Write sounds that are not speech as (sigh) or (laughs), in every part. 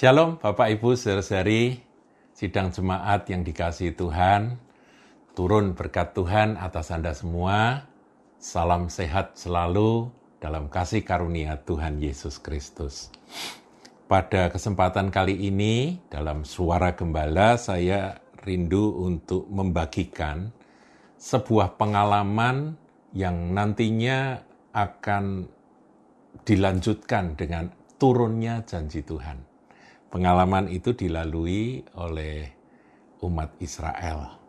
Shalom Bapak Ibu saudara-saudari, sidang jemaat yang dikasih Tuhan, turun berkat Tuhan atas Anda semua. Salam sehat selalu dalam kasih karunia Tuhan Yesus Kristus. Pada kesempatan kali ini, dalam suara gembala, saya rindu untuk membagikan sebuah pengalaman yang nantinya akan dilanjutkan dengan turunnya janji Tuhan. Pengalaman itu dilalui oleh umat Israel,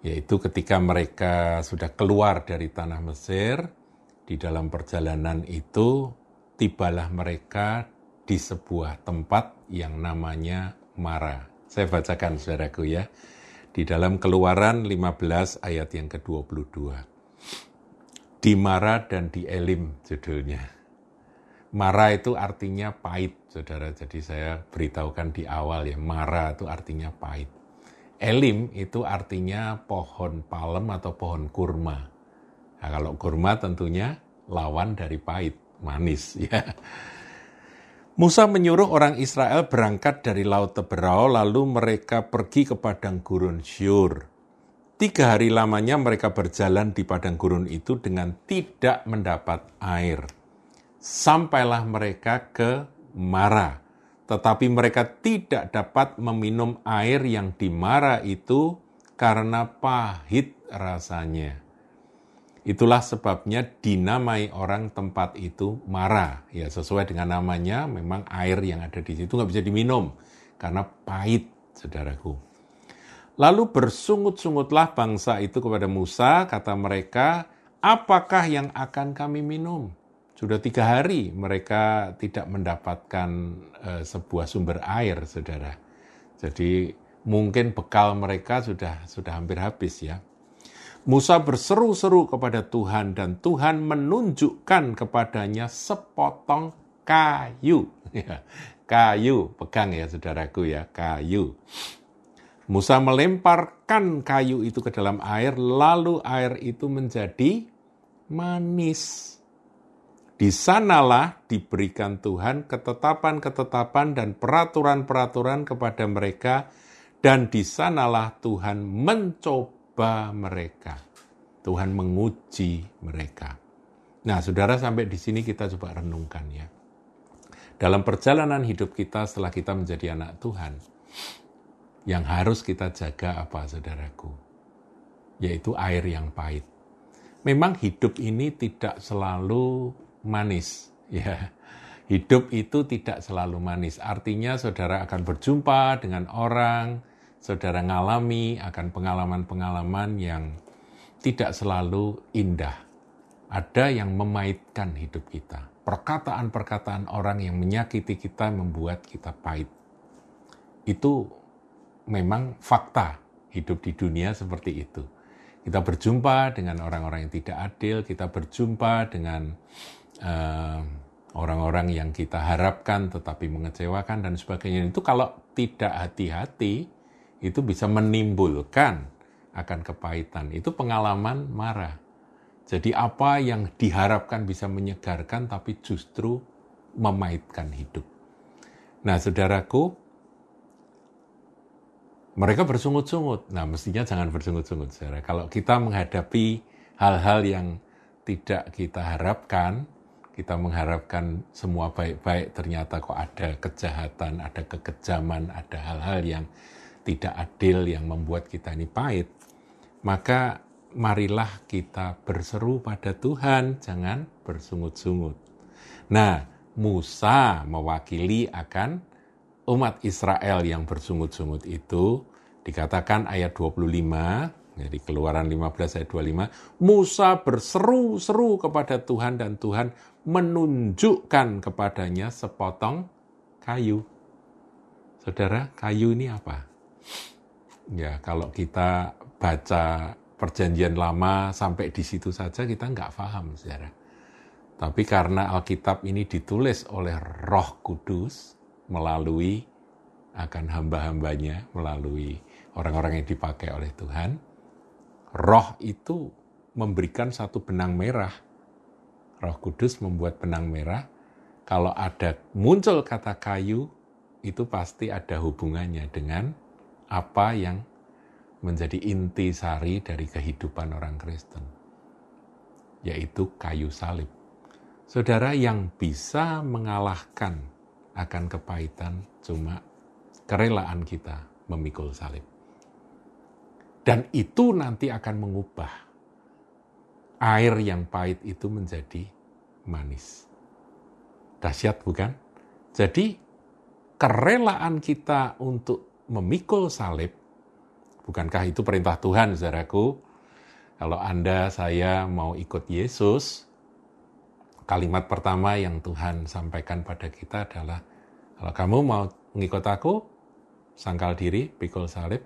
yaitu ketika mereka sudah keluar dari tanah Mesir, di dalam perjalanan itu tibalah mereka di sebuah tempat yang namanya Mara. Saya bacakan saudaraku ya, di dalam keluaran 15 ayat yang ke-22. Di Mara dan di Elim judulnya. Mara itu artinya pahit, saudara. Jadi saya beritahukan di awal ya, Mara itu artinya pahit. Elim itu artinya pohon palem atau pohon kurma. Nah, kalau kurma tentunya lawan dari pahit, manis (laughs) ya. Musa menyuruh orang Israel berangkat dari Laut Teberau, lalu mereka pergi ke padang gurun Syur. Tiga hari lamanya mereka berjalan di padang gurun itu dengan tidak mendapat air sampailah mereka ke Mara. Tetapi mereka tidak dapat meminum air yang di Mara itu karena pahit rasanya. Itulah sebabnya dinamai orang tempat itu Mara. Ya sesuai dengan namanya memang air yang ada di situ nggak bisa diminum karena pahit, saudaraku. Lalu bersungut-sungutlah bangsa itu kepada Musa, kata mereka, apakah yang akan kami minum? Sudah tiga hari mereka tidak mendapatkan uh, sebuah sumber air, saudara. Jadi mungkin bekal mereka sudah sudah hampir habis ya. Musa berseru-seru kepada Tuhan dan Tuhan menunjukkan kepadanya sepotong kayu. (laughs) Ya, kayu, pegang ya saudaraku ya, kayu. Musa melemparkan kayu itu ke dalam air, lalu air itu menjadi manis. Di sanalah diberikan Tuhan ketetapan-ketetapan dan peraturan-peraturan kepada mereka, dan di sanalah Tuhan mencoba mereka. Tuhan menguji mereka. Nah, saudara, sampai di sini kita coba renungkan ya. Dalam perjalanan hidup kita setelah kita menjadi anak Tuhan, yang harus kita jaga apa, saudaraku? Yaitu air yang pahit. Memang hidup ini tidak selalu manis. (laughs) Ya, hidup itu tidak selalu manis. Artinya saudara akan berjumpa dengan orang, saudara ngalami akan pengalaman-pengalaman yang tidak selalu indah. Ada yang memaitkan hidup kita. Perkataan-perkataan orang yang menyakiti kita membuat kita pahit. Itu memang fakta hidup di dunia seperti itu. Kita berjumpa dengan orang-orang yang tidak adil, kita berjumpa dengan orang-orang uh, yang kita harapkan tetapi mengecewakan dan sebagainya itu kalau tidak hati-hati itu bisa menimbulkan akan kepahitan. Itu pengalaman marah. Jadi apa yang diharapkan bisa menyegarkan tapi justru memaitkan hidup. Nah, saudaraku, mereka bersungut-sungut. Nah, mestinya jangan bersungut-sungut, saudara. Kalau kita menghadapi hal-hal yang tidak kita harapkan, kita mengharapkan semua baik-baik, ternyata kok ada kejahatan, ada kekejaman, ada hal-hal yang tidak adil yang membuat kita ini pahit, maka marilah kita berseru pada Tuhan, jangan bersungut-sungut. Nah, Musa mewakili akan umat Israel yang bersungut-sungut itu, dikatakan ayat 25, jadi keluaran 15 ayat 25, Musa berseru-seru kepada Tuhan dan Tuhan menunjukkan kepadanya sepotong kayu. Saudara, kayu ini apa? Ya, kalau kita baca perjanjian lama sampai di situ saja kita nggak paham, saudara. Tapi karena Alkitab ini ditulis oleh roh kudus melalui akan hamba-hambanya, melalui orang-orang yang dipakai oleh Tuhan, roh itu memberikan satu benang merah. Roh Kudus membuat benang merah. Kalau ada muncul kata kayu, itu pasti ada hubungannya dengan apa yang menjadi inti sari dari kehidupan orang Kristen, yaitu kayu salib. Saudara yang bisa mengalahkan akan kepahitan cuma kerelaan kita memikul salib. Dan itu nanti akan mengubah air yang pahit itu menjadi manis. Dahsyat bukan? Jadi kerelaan kita untuk memikul salib, bukankah itu perintah Tuhan, saudaraku? Kalau Anda, saya mau ikut Yesus, kalimat pertama yang Tuhan sampaikan pada kita adalah, kalau kamu mau mengikut aku, sangkal diri, pikul salib,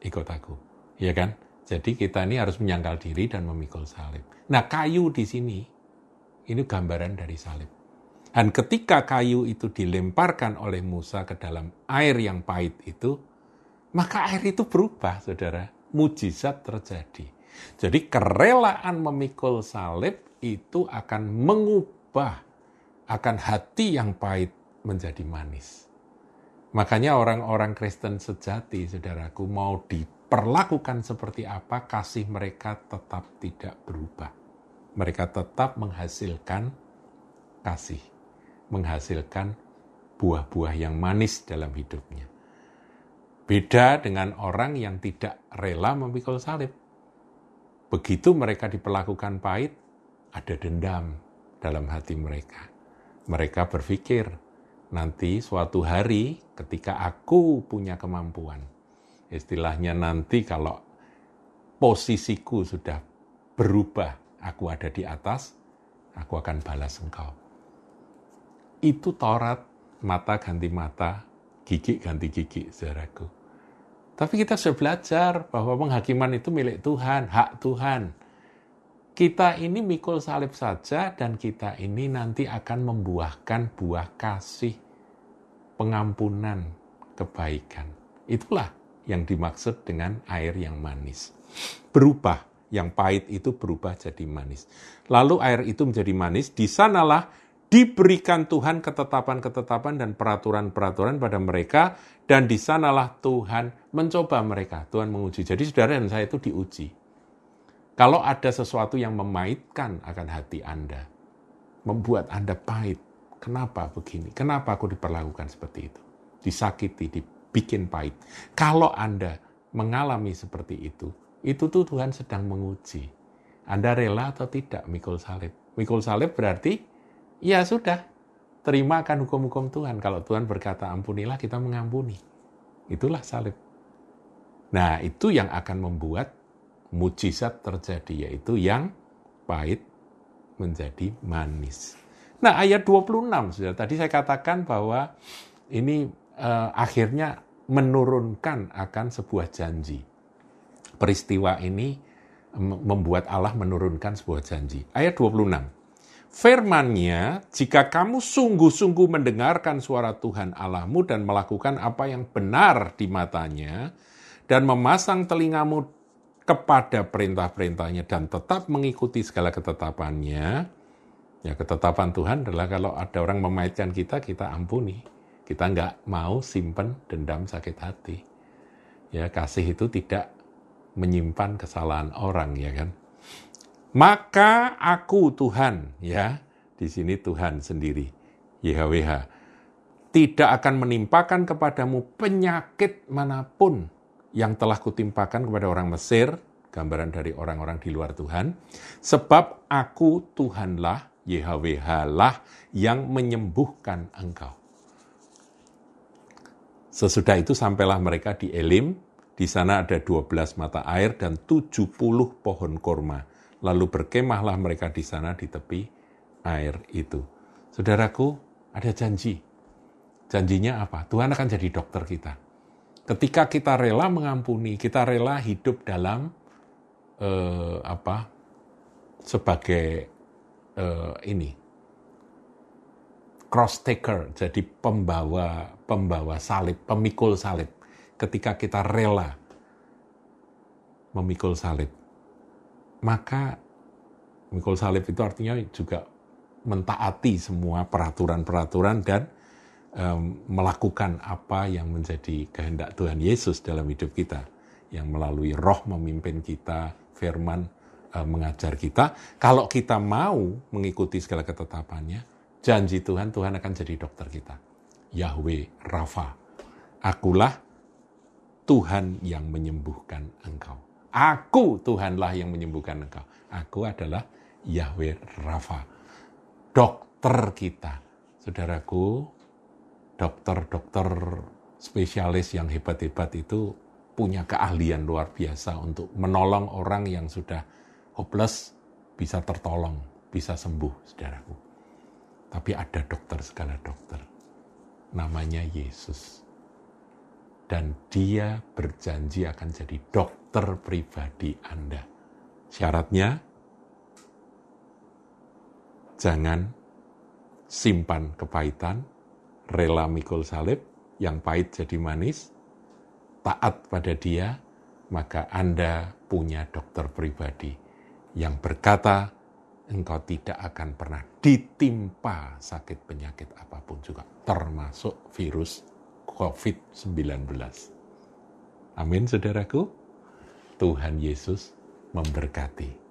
ikut aku. Ya kan? Jadi kita ini harus menyangkal diri dan memikul salib. Nah kayu di sini, ini gambaran dari salib. Dan ketika kayu itu dilemparkan oleh Musa ke dalam air yang pahit itu, maka air itu berubah, saudara. Mujizat terjadi. Jadi kerelaan memikul salib itu akan mengubah akan hati yang pahit menjadi manis. Makanya orang-orang Kristen sejati, saudaraku, mau diperlakukan seperti apa, kasih mereka tetap tidak berubah. Mereka tetap menghasilkan kasih menghasilkan buah-buah yang manis dalam hidupnya. Beda dengan orang yang tidak rela memikul salib. Begitu mereka diperlakukan pahit, ada dendam dalam hati mereka. Mereka berpikir, nanti suatu hari ketika aku punya kemampuan, istilahnya nanti kalau posisiku sudah berubah, aku ada di atas, aku akan balas engkau itu Taurat, mata ganti mata, gigi ganti gigi, saudaraku. Tapi kita sudah belajar bahwa penghakiman itu milik Tuhan, hak Tuhan. Kita ini mikul salib saja dan kita ini nanti akan membuahkan buah kasih, pengampunan, kebaikan. Itulah yang dimaksud dengan air yang manis. Berubah, yang pahit itu berubah jadi manis. Lalu air itu menjadi manis, di sanalah diberikan Tuhan ketetapan-ketetapan dan peraturan-peraturan pada mereka, dan di sanalah Tuhan mencoba mereka, Tuhan menguji. Jadi saudara dan saya itu diuji. Kalau ada sesuatu yang memaitkan akan hati Anda, membuat Anda pahit, kenapa begini? Kenapa aku diperlakukan seperti itu? Disakiti, dibikin pahit. Kalau Anda mengalami seperti itu, itu tuh Tuhan sedang menguji. Anda rela atau tidak mikul salib? Mikul salib berarti ya sudah, terima akan hukum-hukum Tuhan. Kalau Tuhan berkata ampunilah, kita mengampuni. Itulah salib. Nah, itu yang akan membuat mujizat terjadi, yaitu yang pahit menjadi manis. Nah, ayat 26, sudah tadi saya katakan bahwa ini eh, akhirnya menurunkan akan sebuah janji. Peristiwa ini membuat Allah menurunkan sebuah janji. Ayat 26. Firmannya, jika kamu sungguh-sungguh mendengarkan suara Tuhan Allahmu dan melakukan apa yang benar di matanya, dan memasang telingamu kepada perintah-perintahnya dan tetap mengikuti segala ketetapannya, ya ketetapan Tuhan adalah kalau ada orang memaitkan kita, kita ampuni. Kita nggak mau simpen dendam sakit hati. Ya, kasih itu tidak menyimpan kesalahan orang, ya kan? Maka aku Tuhan, ya, di sini Tuhan sendiri, YHWH, tidak akan menimpakan kepadamu penyakit mana pun yang telah kutimpakan kepada orang Mesir, gambaran dari orang-orang di luar Tuhan, sebab aku Tuhanlah, YHWH lah yang menyembuhkan engkau. Sesudah itu sampailah mereka di Elim, di sana ada 12 mata air dan 70 pohon korma lalu berkemahlah mereka di sana di tepi air itu. Saudaraku, ada janji. Janjinya apa? Tuhan akan jadi dokter kita. Ketika kita rela mengampuni, kita rela hidup dalam eh, apa? sebagai eh, ini cross taker, jadi pembawa pembawa salib, pemikul salib. Ketika kita rela memikul salib, maka mikul salib itu artinya juga mentaati semua peraturan-peraturan dan um, melakukan apa yang menjadi kehendak Tuhan Yesus dalam hidup kita, yang melalui Roh memimpin kita, Firman uh, mengajar kita. Kalau kita mau mengikuti segala ketetapannya, janji Tuhan, Tuhan akan jadi dokter kita. Yahweh Rafa, akulah Tuhan yang menyembuhkan engkau. Aku Tuhanlah yang menyembuhkan engkau. Aku adalah Yahweh Rafa. Dokter kita. Saudaraku, dokter-dokter spesialis yang hebat-hebat itu punya keahlian luar biasa untuk menolong orang yang sudah hopeless bisa tertolong, bisa sembuh, saudaraku. Tapi ada dokter segala dokter. Namanya Yesus. Dan dia berjanji akan jadi dokter pribadi Anda. Syaratnya, jangan simpan kepahitan, rela mikul salib, yang pahit jadi manis, taat pada dia, maka Anda punya dokter pribadi yang berkata, engkau tidak akan pernah ditimpa sakit penyakit apa pun juga, termasuk virus COVID-19. Amin, saudaraku. Tuhan Yesus memberkati.